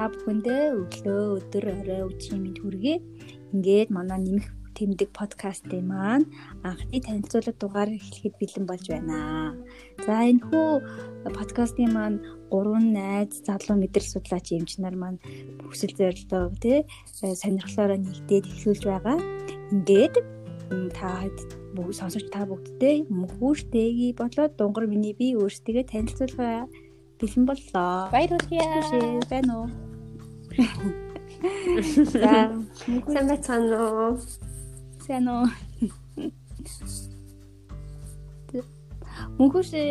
та бүхэндээ өглөө, өдөр, орой өчигний мэд хүргэе. Ингээд манай нэмэх тэмдэг подкастын маань анхны танилцуулга дугаар эхлэхэд бэлэн болж байна. За энэ хүү подкастын маань гурван найз залуу мэдрэл судлаач эмч нар маань хүсэл зорилго тий сонирхлоороо нэгдээд эхлүүлж байгаа. Ингээд та бүгд сонсогч та бүгдтэй мөхүүш дэги болоод дунгар миний би өөрсдөө танилцуулгаа бэлэн боллоо. Баярлалаа. Байна уу? За, сайн байцгаана уу? Сайн уу? Мөнхөшөө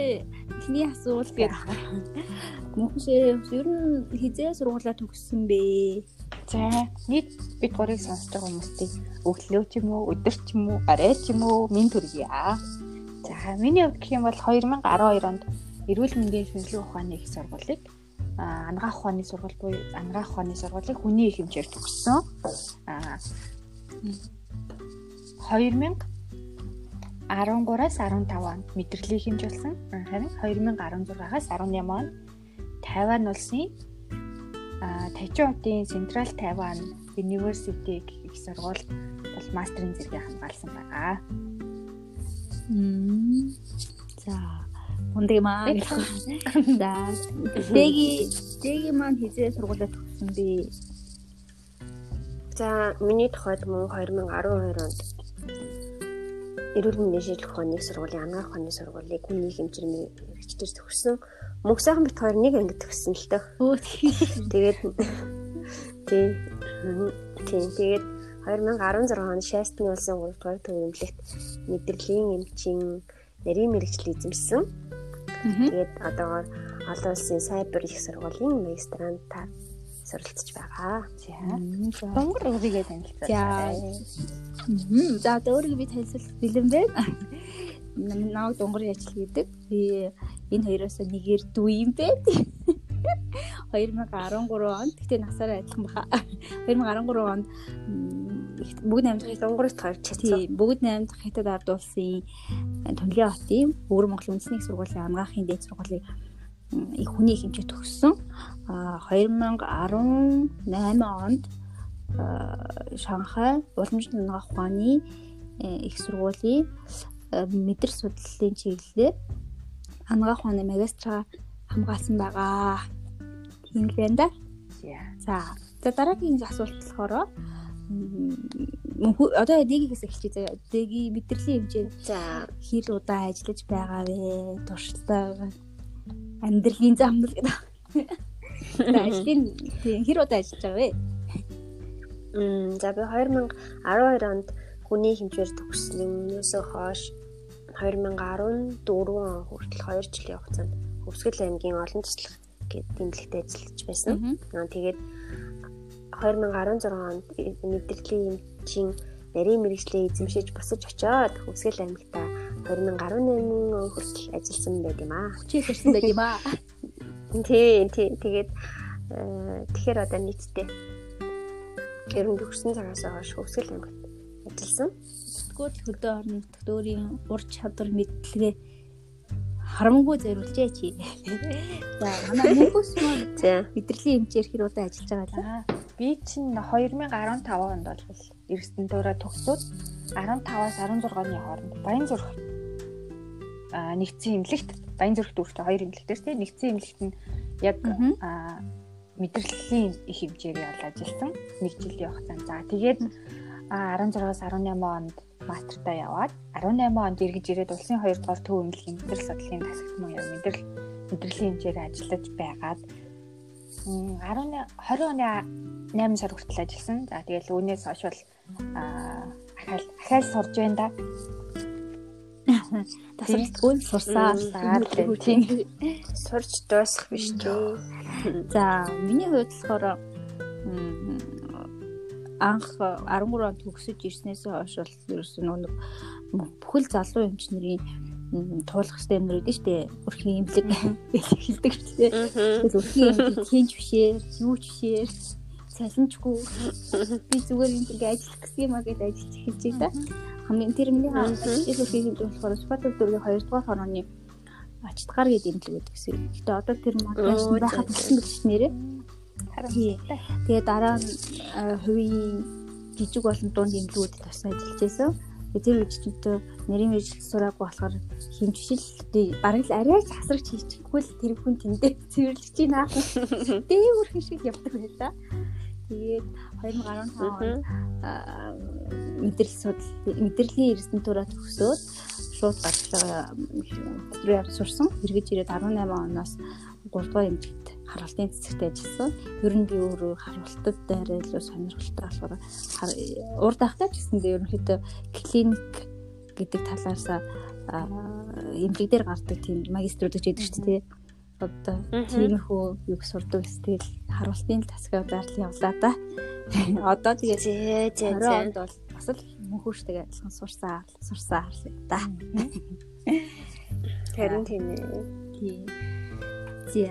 эхний асуулт гээд Мөнхөшөө ер нь хизээ сургуулаа төгссөн бэ? За, нийт бид гурыг сонсож байгаа хүмүүстийг өглөө ч юм уу, өдөр ч юм уу, арай ч юм уу минь төргийа. За, миний хувьд гэх юм бол 2012 онд эрүүл мэндийн шинжилгээ ухааны их сургуулийг анагаах ухааны сургууль буюу анагаах ухааны сургуулийг хүний их хэмжээр төгссөн. Аа 2013-аас 15 онд мэдрэлийг хэмжүүлсэн. Харин 2016-аас 18 онд Тайван улсын Тайчуутын Central Taiwan University гэх сургуульд бол мастрын зэрэгээ хамгаалсан байгаа. Мм. За Мундаг маа. За. Дэги дэги маань хизээ сургуулаа төгссөн бэ? За, миний тухайд мөн 2012 онд эрүүл мэндийн шинжилгээ ухааны сургуулийн анагаах ухааны сургуулийг хүний хэмжээний хэрэгчдэр төгссөн. Мөнх сайхан бит хоёр нэг ангид төгссөн л дөө. Өө тэгээд тий. Тий. Тэгээд 2016 онд Шастны улсын 3 дугаар төвөмлөгт мэдрэлийн эмчийн нарийн мэрэгчлэл эзэмшсэн. Тэгээд одоогоор олон улсын сайбер их сургуулийн магистрантаар суралцж байгаа. За. Монгол өөрийгөө танилцуулъя. За өөрийгөө би танилцуулах бэлэн байна. Наа дунгар ажил хийдэг. Би энэ хоёроос нэгээр дүү юм бэ. 2013 онд гэтээ насаараа адилхан баха. 2013 онд бүгд найрамдах дунгаарт гарч чадсан. Бүгд найрамдах хятад ард улсын Томлын хотын Өвөр Монголын үндэсний сургуулийн анагаахын дээд сургуулийн их хүний хэмжээ төгссөн. А 2018 онд Шанхай уламжлалт анагаах ухааны их сургуулийн мэдэр судлалын чиглэлээр анагаах ухааны магистра хамгаалсан байгаа. Тийм л байна да. За. За дараагийн асуулт болохоор одоо дэгийгээс эхэлчихье заяа. Дэги мэдрэлийн хэмжээ за хэр удаа ажиллаж байгаа вэ? Туршилтаа амьдралын замнал гэдэг. Ажлын хэр удаа ажиллаж байгаа вэ? Мм за би 2012 онд хүний хэмжээр төгсснөөс хойш 2014 он хүртэл 2 жилийн хугацаанд Өвсгөл аймгийн олон туслах гэдэг тэмдэглэлтэй ажиллаж байсан. Тэгээд 2016 онд мэдрэлийн эмчийн нарийн мэрэгчлээ эзэмшиж босож очоод Өвсгөл аймагта 2018 он хүртэл ажилласан байт юм аа. Хүчээр ирсэн байт юм аа. Тий, тий. Тэгээд тэгэхээр одоо нийтдээ гэрэн төгссөн цагаас хойш Өвсгөл аймагт ажилласан. Тэгвэл хөдөө орон нутгад өөрийн ур чадвар мэдлэгээ харамгүй зориулжээ чи. За манай мөнгөс маань мэдрэлийн хэмжээр хэр удаа ажиллаж байгаа л. Би чинь 2015 онд бол эргэстэн дөрөө төгсөөд 15-аас 16 оны хооронд Баян зүрх а нэгдсэн имлэгт Баян зүрхт үргэлж хоёр имлэгтээс тийм нэгдсэн имлэгт нь яг мэдрэлийн их хэмжээгээр бол ажилласан нэг жилийн хугацаанд. За тэгээд 16-аас 18 онд мастертаа яваад 18 онд эргэж ирээд улсын 2 дугаар төв эмнэлгийн мэдрэл судлалын тасагт мөн яг мэдрэл мэдрэлийн хэмжээр ажиллаж байгаад 10 20 оны 8 сар хүртэл ажилласан. За тэгэл үүнээс хойш бол ахаал ахаал сурж байна да. Тасралтгүй сурсаа тийм сурч дуусах биш дээ. За миний хувьд болохоор анх 13 онд төгсөж ирснээс хойш бол ерөөсөн нэг бүхэл залуу эмчнэрийн туулах хэвээр юмнууд нь штэ өрхийн имлэг хэлдэг штэ. Тэгэл өрхийн имлэг хинж бишээр, юу ч бишээр салинчгүй би зүгээр юм ингээ ажиллах гэсэн юм а гэдээ ажиллаж эхэлж байгаа. Хамгийн тэр миний ажил өрхийн имлэг болохоор Спатал дөргийн 2 дугаар хорооны ачтгаар гэдэг имлэг гэдэг гэсэн. Гэтэ одоо тэр маань байхад болсон гэж нэрээ. харамсалтай. Тэгээ дараа нь хувийн жижиг болон дунд имлүүд бас ажиллаж байсан. Тэр үечтэй нарийн мэрэгжил сураагүй болохоор хэмжил бараг л арай ч хасрагч хийчихгүй л тэр хүн тэндээ цэвэрлэж байна. Дээгүүр шиг явдаг байлаа. Тэгээд 2015 онд мэдрэл судал мэдрэлийн резидентура төгсөөд шууд гарчлага руу сурсан. Эргэж ирээд 18 оноос 3 дугаар эмнэлэгт харгалтын цэцэгт ажилласан. Ер нь би өөрөө харгалтад дайраа илүү сонирхолтой болохоор урд ахтаа ч гэсэндээ ерөнхийдөө клиник гэдэг талаас эмнэлэг дээр гардаг тийм магиструуд гэж яддаг шүү дээ. Одоо тиймэрхүү юг сурдаг стил харуултын тасгаа зарлал явлаа да. Одоо тэгээд зээ зээ зээ бол бас л мөнхөштэйг адилхан сурсаа сурсаа харлаа да. Тэрэн тийм ээ. Тийм. За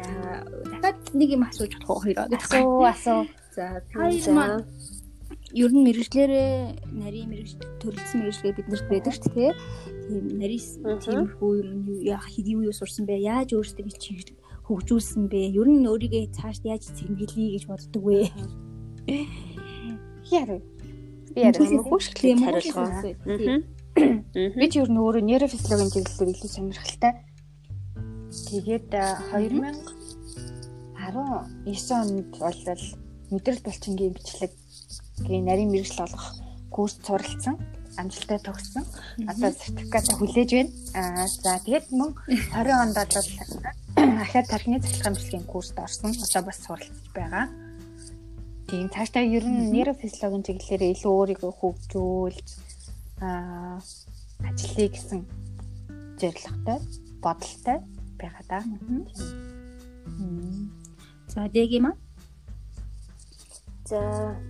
дахиад нэг юм асууж болох уу хоёроо? Асуу асуу. За хоёр маань ер нь мэрэгчлэрээ нарийн мэрэгч төрөлцсөн мэрэгчлэр биднэрт байдаг шүү дээ. Тийм нарийн тиймэрхүү юм яах хэдий юу сурсан бэ? Яаж өөрсдөө чиглэл хөгжүүлсэн бэ? Ер нь өөрийгөө цааш яаж цэмгэлье гэж боддог вэ? Яарэ. Би яарэ хөшгөлийг хариулгаа. Би ч ер нь өөрөө нейрофизиологийн чиглэлээр илүү сонирхолтой. Тэгээд 2019 онд бол мэдрэл булчингийн бичлэгийн нарийн мэрэгжил олгох курс суралцсан. Амжилттай төгссөн. Одоо сертификатаа хүлээж байна. Аа за тэгээд мөн 20 онд бол ахаад тархины цахилгаан бичлэгийн курст орсон. Одоо бас суралцж байгаа. Тийм цаашдаа ер нь нейрофизиологийн чиглэлээр илүү өөрийгөө хөгжүүлж аа ажиллая гэсэн зорилготой, бодолтой байгаа да. За дэгийн маа. За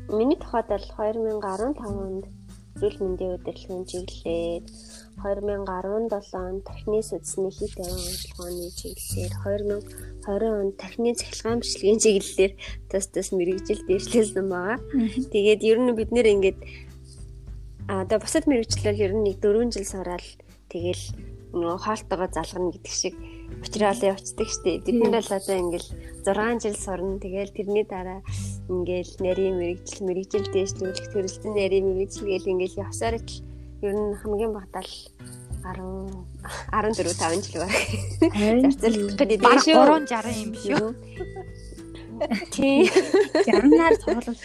миний тухайд бол 2015 онд эрүүл мэндийн удирдлагын чиглэлээр 2017 онд тархины сүдсний хит авин ажиллагооны чиглэлээр 2020 онд тархины цахилгаан бичлэгийн чиглэлээр тус тус мэрэгжил дэвшлүүлсэн байгаа. Тэгээд ер нь бид нэр ингээд одоо бусад мэрэгчлэл ер нь нэг 4 жил сураад тэгэл нөгөө хаалтайгаа залгана гэдэг шиг материал явцдаг штеп. Нар бол одоо ингээл 6 жил сурна. Тэгэл тэрний дараа ингээл нарийн мэрэгжил, мэрэгжил дэвшлүүлэх, төрөлцөн нарийн мэрэгжил гэл ингээл явсаар л ер нь хамгийн багтаал 10 14 5 жил баг. Зарцуулах гэдэг юм шүү. 360 юм биш үү? Тий. 60-аар цоглол.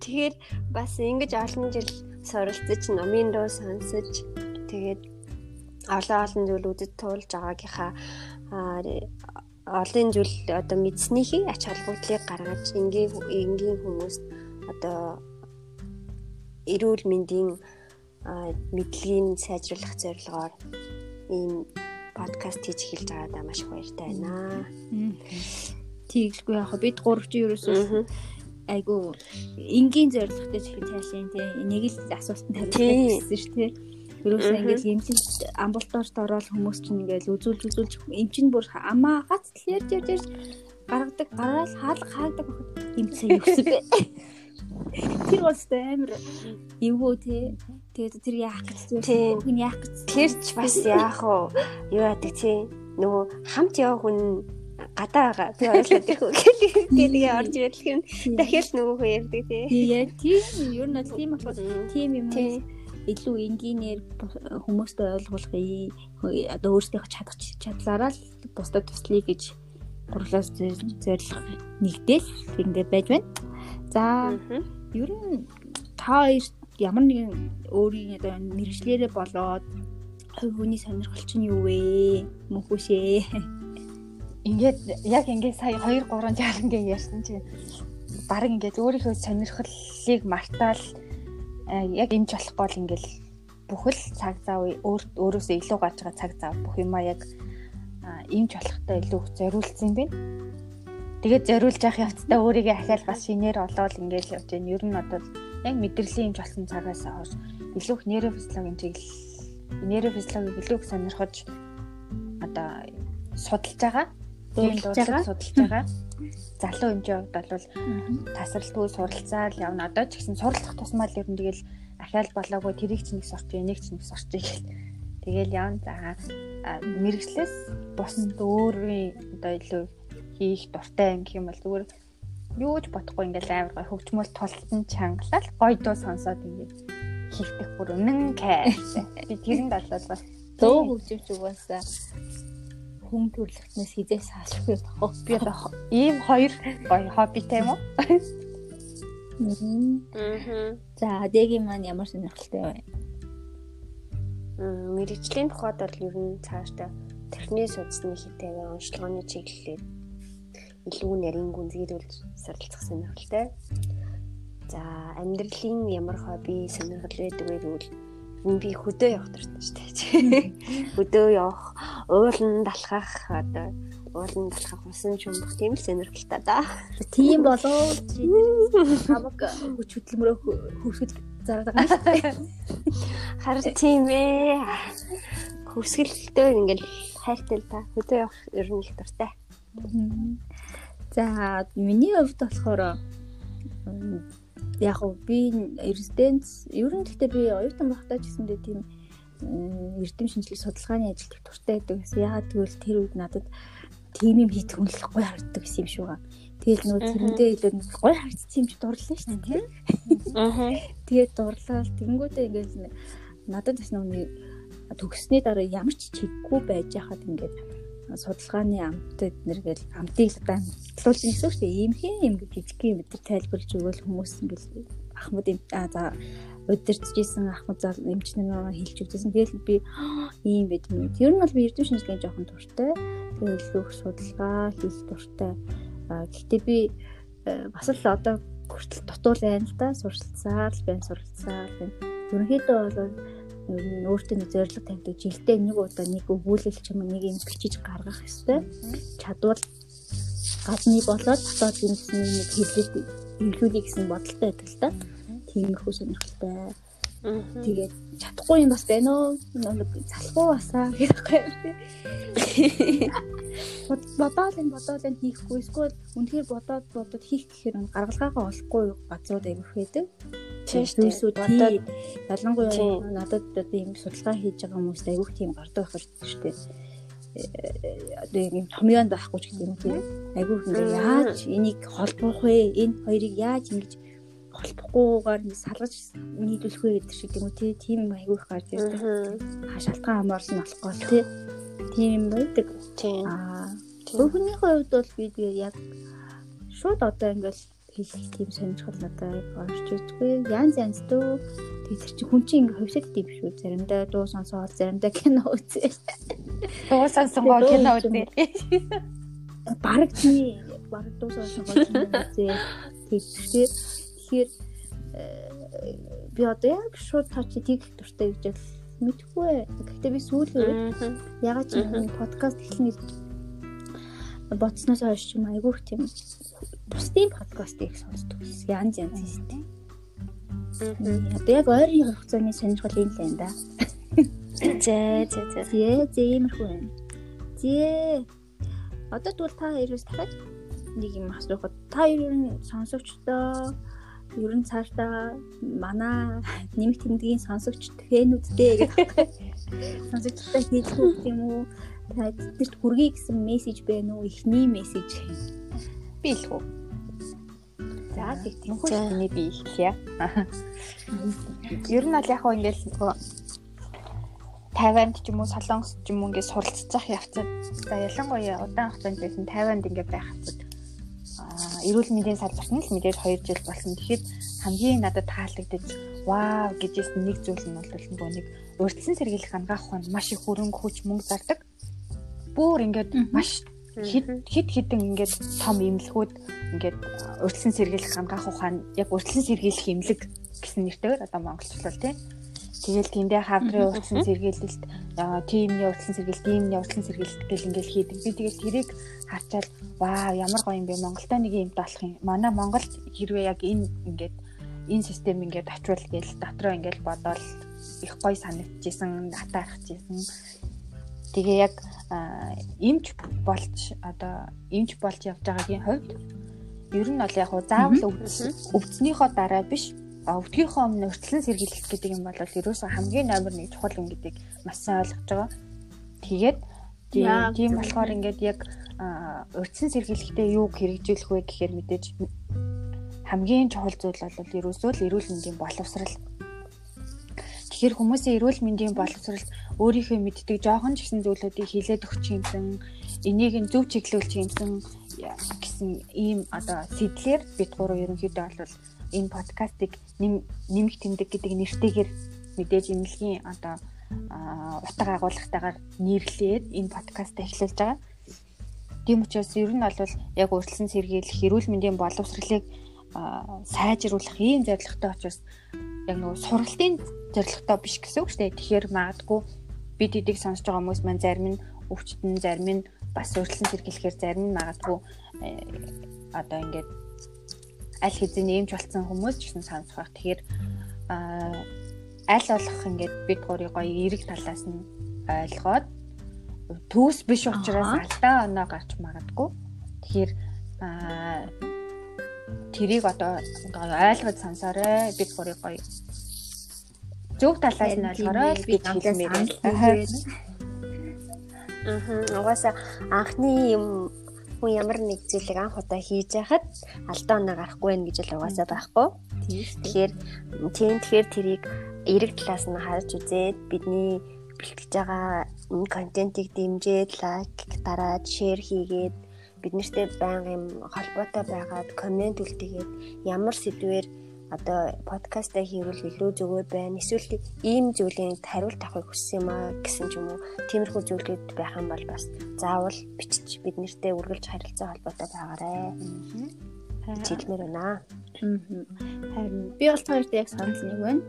Тэгэхээр бас ингэж олон жил суралцж, номын дуу сонсож тэгээд олон олон зүйл үдэд туулж байгаагийнхаа олон зүйл одоо мэдснийхээ ач холбогдлыг гаргаж энгийн энгийн хүмүүст одоо эрүүл мэндийн мэдлэгийг сайжруулах зорилгоор ийм подкаст хийж эхэлж байгаадаа маш их баяртай байна. Тийгэлгүй яг бид гурав чи ерөөсөө айгу энгийн зорилготой чихэн цаашаа тий нэг л асуултанд хариулах гэсэн шүү тий. Ерөөсөө ингээд эмнэлэгт амбулаторт ороод хүмүүс чинь ингээд үзүүлж үзүүлж эм чинь бүр амаа гац ярьж ярьж ярьж гаргадаг гараал хаалга хаагдаг байхад эмцээ юу гэсэн бэ? Тэр бол амар эвгүй те. Тэгээд тэр яах гэж вэ? Хүн яах гэж. Тэр ч бас яах вэ? Юу яадаг те. Нөгөө хамт явах хүн гадаа. Би ойлоо тэрхүү гэдэг орж ирлэх юм. Дахиад нөгөө хүн ярьдаг те. Яа тийм ер нь тийм болохоор тийм юм илүү энгийнээр хүмүүстэй ойлгуулахыг одоо өөрсдийнхөө чадах чадлаараа л бусдад туслая гэж гурлаас зорилго нэгдэл ингэ байж байна. За ер нь та хоёрт ямар нэгэн өөрийн одоо мэрэгчлэрээ болоод хувь хүний сонирхол чинь юу вэ? Мөнхөшөө. Ингээд яг ингээд сая 2 3 жаал ингээд ярьсан чи баг ингээд өөрийнхөө сонирхлыг мартаал яг эмч болохгүй л ингээл бүхэл цаг зав өөр өөрөөсөө илүү гарч байгаа цаг зав бүх юмаа яг эмч болохтой илүү зориулсан юм байна. Тэгээд зориулж явах явцдаа өөрийгөө ахаал бас шинээр олоод ингээл явж байна. Ер нь одоо яг мэдрэлийн эмч болсон цагаас хойш илүү их нейрофизиологийн чиглэл нейрофизиологийг илүү их сонирхож одоо судалж байгаа. Дурдлага судалж байгаа залуу хэмжээ хувьд бол тасралтгүй суралцаал явна. Одоо ч гэсэн суралцах тусмаа л ер нь тэгэл ахаал болоогүй тэрийг ч нэг сурч, энийг ч нэг сурч гэл. Тэгэл явна. За мэрэгчлээс бусанд өөрийн одоо илүү хийх дуртай юм гэх юм бол зүгээр юу ч бодохгүй ингээл амар гой хөгжмөл тултан чангалал гой дуу сонсоод ингээд хийхдэг бүр үнэн кайфтай. Би тэрэнд болоод бас дөө хөгжимч угаасаа хүн төрлөختнөөс хизээс салахгүй тохоо. Би одоо ийм хоёр гоё хоббитэй юм уу? Аа. За, дэгийн маань ямар сонирхолтой вэ? Мм, мэрэгжлийн тухайд бол ер нь цаашдаа техникийн судасны хитэйгээ онцлогооны чиглэлээр илүү нарийн гүнзгийрүүлж суралцах сонирхолтой. За, амьдралын ямар хобби сонирхол байдаг вэ гэвэл би хөдөө явах дуртай шүү дээ. Хөдөө явах, уулан далхах одоо уулан талхах усан чумбах тийм л сонирхолтой да. Тийм болоо чи хамаг хүч хөдөлмөрөө хөвсгөл зараад байгаа дээ. Харин тийм ээ. Хөвсгөлтөө ингээл хайртай та хөдөө явах ер нь их дуртай. За миний хувьд болохоор яг уу би резиденц ер нь гэхдээ би оюутан байхдаа ч гэсэндээ тийм эрдэм шинжлэх судалгааны ажилд дуртай байдаг гэсэн. Яагаад гэвэл тэр үед надад тийм юм хийх хүнлэх гой харагддаг гэсэн юм шүү га. Тэгэл нөгөө тэрэндээ илүү гой харагдсан юм чи дурлаа шүү дээ тийм. Аа. Тэгээд дурлал тэгэнгүүтээ ингээл надад бас нөгөө төгссний дараа ямар ч чиггүй байж хахад ингээд судалгааны амтд нэргээл амтыг дамтлуулж нэгсэн шүү дээ. Ийм хин юм гэж жижиг юм бид тайлбарлаж өгөөл хүмүүс ингээл ахмад аа за удирдахжсэн ахмад зал эмчнээ хэлж өгсөн. Тэгэл би ийм байд юм. Ер нь бол би эрдэм шинжилгээний жоохон туртай илүү их судалгаа хийх дуртай. Гэхдээ би бас л одоо хүртэл дутуул байна л да суралцсаар л байна суралцсаар байна. Ерөнхийдөө бол өөртөө нэг зорилго тавьдаг жилдээ нэг удаа нэг өгүүлэл ч юм уу нэг юм бичиж гаргах хэрэгтэй. Чадвал гадны болоод дотоод юм гэсэн нэг хэлээд эвлүүлэх гэсэн бодолтой байдаг л да. Тиймэрхүү сонирхолтой. Тэгээд чадахгүй юм бас байна уу? Нэг залхуу басаа гэх юм. Бодоод энэ бодоод энэ хийхгүй эсвэл үнэхээр бодоод бодоод хийх гэхээр гаргалгаагаа олохгүй газрууд аяг байдаг. Тийм шүү дээ. Ялангуяа надад одоо ийм судалгаа хийж байгаа хүмүүст аяг тийм гардаг байх шүү дээ одоо юм томьёонд байхгүй ч гэдэг юм тийм айгүй ингээ яаж энийг холбох вэ энэ хоёрыг яаж ингэж холбохгүйгээр ингэ салгаж нийлүүлэх вэ гэдэг шиг юм уу тийм айгүй их гарч ирдэг. Аа шалтгаан хамаарс нь болохгүй тий. Тийм юм байдаг. Тийм. Аа өөрийнхөө хувьд бол би яг шууд одоо ингээл хэлэх тийм сонирхол надад орж ирдгүй. Янз янз дөө тэр чи хүн чинь ингээ хөвсөд идэв шүү. Заримдаа дуу сонсоод заримдаа кино үзээ. Дуу сонсонгоо кино үзээ. Бараг тийм бараг дуу сонсонгоо кино үзээ. Тэгэхээр Тэгэхээр би одоо яг шууд таа чи тийг дуртай гэж мэдхгүй. Гэхдээ би сүүлийн үед ягаад ч юм подкаст эхлэх гэж бодсноос хойш ч юм айгүйх тийм бусдын подкастыг сонсдог гэсэн янз янз юм. Одоо яг ойрын хугацааны сонирхол юм л энэ да. Зээ зээ зээ. Зээ зээ иймэрхүү байна. Зээ. Одоо тэгвэл та хоёроос дахиад нэг юм асуухад та хоёр нь сонсогчдоо ер нь цаашдаа манай нэмэх тэмдгийн сонсогч фэнүүдтэй гэх сонсогчтой хэлэх юм уу тэдэрт хүргэе гэсэн мессеж байна уу эхний мессеж би л хөө за тэг тийм хөө миний би хэлье ер нь бол яг ингээл нөгөө Тайванд ч юм уу Солонгос ч юм уу ингээд суралцах явцад. За ялангуяа удаан хугацаанд байсан Тайванд ингээд байх хацад. Эрүүл мэндийн салбарт нь л мэдээж 2 жил болсон. Тэгэхэд хамгийн надад таалагдаж вау гэжээс нэг зүйл нь бол нөгөө нэг урьдчилан сэргийлэх ангаах ухаанд маш их хөрөнгө хүч мөнгө зардаг. Бүүр ингээд маш хид хид хідэн ингээд том имлэгүүд ингээд урьдчилан сэргийлэх ангаах ухаан яг урьдчилан сэргийлэх имлэг гэсэн нэртэйгээр одоо монголчлол тийм Тэгэл тэндээ хавдрын урьдчилан сэргийлэлт тимний урьдчилан сэргийлэлт, тимний урьдчилан сэргийлэлт гэл ингээл хийдэг. Би тэгэл тэрийг харчаад вау ямар гоё юм бэ Монголда нэг юм болох юм. Манай Монголд хэрвээ яг энэ ингээд энэ систем ингээд очивол гээл дотроо ингээд бодоол их гоё санагдчихсэн, атаархчихсэн. Тэгээ яг эмч болж одоо эмч болж явж байгаагийн хувьд ер нь бол яг заавал өвдснийхоо дараа биш өвдгийнхөө өмнө өртлөн сэргийлэх гэдэг юм бол ерөөсөө хамгийн номер 1 чухал юм гэдгийг маш сайн ойлгож байгаа. Тэгээд тийм болохоор ингээд яг урьдчилан сэргийлэхдээ юуг хэрэгжүүлэх вэ гэхээр мэдээж хамгийн чухал зүйл бол ерөөсөө л эрүүл мэндийн боловсрал. Тэгэхээр хүмүүсийн эрүүл мэндийн боловсрал өөрийнхөө мэддэг жоохон ч гэсэн зүйлүүдийг хилээд өгч юмсан, энийг нь зөв чиглүүлж юмсан гэсэн ийм одоо сэтлэр бид гурав ерөнхийдөө бол энэ подкастыг нэмэх тэмдэг гэдэг нэртэйгээр мэдээж эмнэлгийн одоо утга агуулгатайгаар нэрлээд энэ подкастаа эхлүүлж байгаа. Тийм учраас ер нь бол яг урьдчилан сэргийлэх эрүүл мэндийн боловсролыг сайжруулах ийм зорилготой учраас яг нөгөө сургалтын зорилготой биш гэсэн үг шүү дээ. Тэгэхээр магадгүй бид эдийг сонсож байгаа хүмүүс маань зарим нь өвчтөн, зарим нь бас урьдчилан сэргийлэхээр зарим нь магадгүй э, одоо ингээд аль хэзээ нэмж болцсон хүмүүс ч гэсэн сонсох байх. Тэгэхээр аль болох ингээд бид гурыг гоё эрэг талаас нь ойлгоод төвс биш учраас алдаа оноо гарч магадгүй. Тэгэхээр тэрийг одоо ойлгож сонсоорой. Бид гурыг гоё зөв талаас нь ойлгоорой гэж хэлмээр байна. Аа. Угаасаа анхны юм хүн ямар нэг зүйлийг анх удаа хийж яхад алдаа оноо гарахгүй байх гэж л угаасаа байхгүй. Тэгэхээр тийм тэгэхээр тэрийг эрэг талаас нь харж үзээд бидний бэлтгэж байгаа контентийг дэмжиж, лайк дараад, шеэр хийгээд бид нартэй байнга юм холбоотой байгаад комент үлдээгээд ямар сэдвээр одоо подкастаа хийвэл илүү зүгээр байна. Эсвэл ийм зүйлийн хариулт авахыг хүссэн юм аа гэсэн ч юм уу. Тиймэрхүү зүйлүүд байх юм бол бас заавал бичиж бид нартэй үргэлж харилцаа холбоотой байгаарай. Чиглэмээр байна. Харин би бол хоёрт яг санал нэг байна.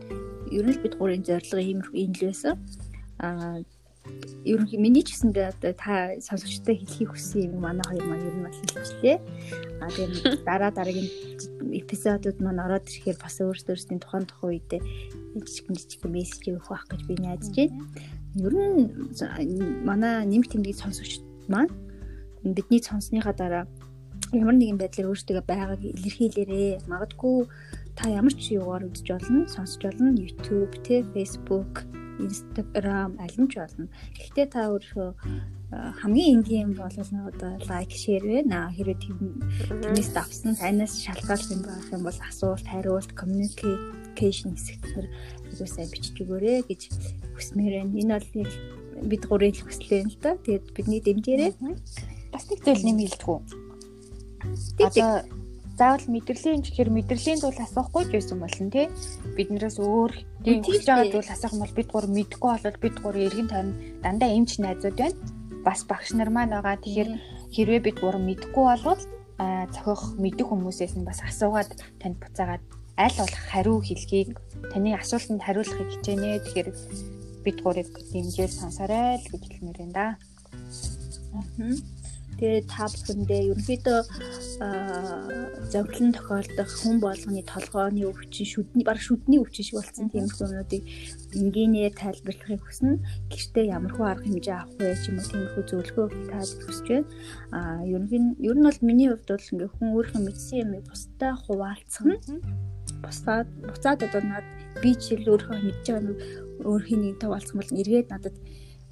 Ер нь бид гурийн зорилго иймэрхүү ийм л байсан. Аа ерөнхий миний ч гэсэндээ одоо та сонсогчтой хэлхийг хүссэн юм манай хоёр маань ер нь бол хэлчихлээ. А тэгээд дараа дараагийн эпизодууд маань ороод ирэхээр бас өөрсдөөрсдийн тухайн тухайн үедээ жижиг жижиг мессеж өгөх байх гэж би найдаж байна. Ер нь манай нэмэх тэмдгийг сонсогчд маань бидний сонссныхаа дараа ямар нэгэн байдлаар өөртөө байгааг илэрхийлээрээ магадгүй та ямар ч юугаар үзэж болно, сонсож болно. YouTube, тэ Facebook Instagram аль нь ч болно. Гэхдээ та өөрөө хамгийн энгийн юм бол одоо лайк, шеэр байна. Хэрвээ тэрнээс давсан танаас шалгаалт юм байх юм бол асуулт, хариулт, communication хэсгээр айгуу сайн бичиж өгөөрэй гэж хүсмээр байна. Энэ бол бид гурийн хүслээ л да. Тэгээд бидний дэмжээрэй. Бас нэг зүйл нэмэлтгүү. Одоо заавал мэдрэлийн чихэр мэдрэлийн зүйл асуухгүй ч байсан болно тий. Биднээс өөр тийм хийж байгаа зүйл асуух юм бол бид гур мэдгүй болол бид гур эргэн тойрон дандаа эмч найзууд байна. Бас багш нар маань байгаа. Тэгэхээр хэрвээ бид гур мэдгүй болвол зохиох мэдэх хүмүүсээс нь бас асуугаад танд буцаагаад аль болох хариу хэлхийг таны асуултанд хариулахыг хичээнэ. Тэгэхээр бид гурыг дэмжиж сонсоорой л гэж хэлмээр байна да. Аа. Тэгээд та бүхэндээ ерөнхийдөө зовлон тохиолдох хүн болгоны толгойн өвчин шүдний баг шүдний өвчин шиг болсон тиймэрхүү юмнуудыг энгийнээр тайлбарлахыг хүснэ. Гэртээ ямар хөө арга хэмжээ авах вэ ч юм уу тиймэрхүү зөвлөгөө тааж хүсэж байна. Аа ерөнхийн ер нь бол миний хувьд бол ингээ хүн өөрийнхөө мэдсэн юмыг бусдад хуваалцах нь бусдад буцаад одоо над би жишээл өөрийнхөө мэдж байгаа нэг өөрхийн нэг тавалцсан бол эргээд надад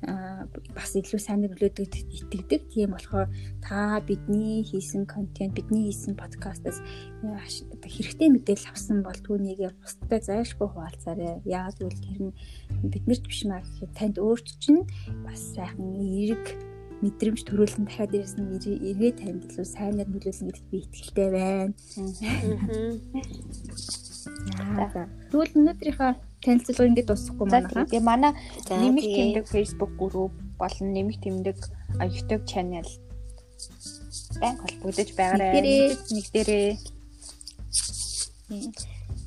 бас илүү сайн нөлөөдөд итгэдэг. Тийм болохоор та бидний хийсэн контент, бидний хийсэн подкастаас хэрэгтэй мэдээлэл авсан бол түүнийг бусдад зайлшгүй хуваалцаарай. Яг үл тэр нь биднэрт биш маа гэхэд танд өөрч чинь бас сайхан эерэг мэдрэмж төрүүлэн дахиад дээрс нь эргээ танд илүү сайнаар нөлөөлнө гэдэгт би итгэлтэй байна. Тэгвэл өнөөдрийнхөө танилцуулга ингээд дуусахгүй манайхаа. Тэгээ манай нэмэх тэмдэг Facebook групп болон нэмэх тэмдэг YouTube channel байн холбогдож байгаарай. Нэг дээрээ.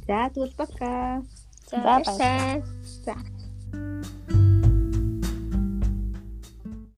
За тэгвэл бака. За баярлалаа. За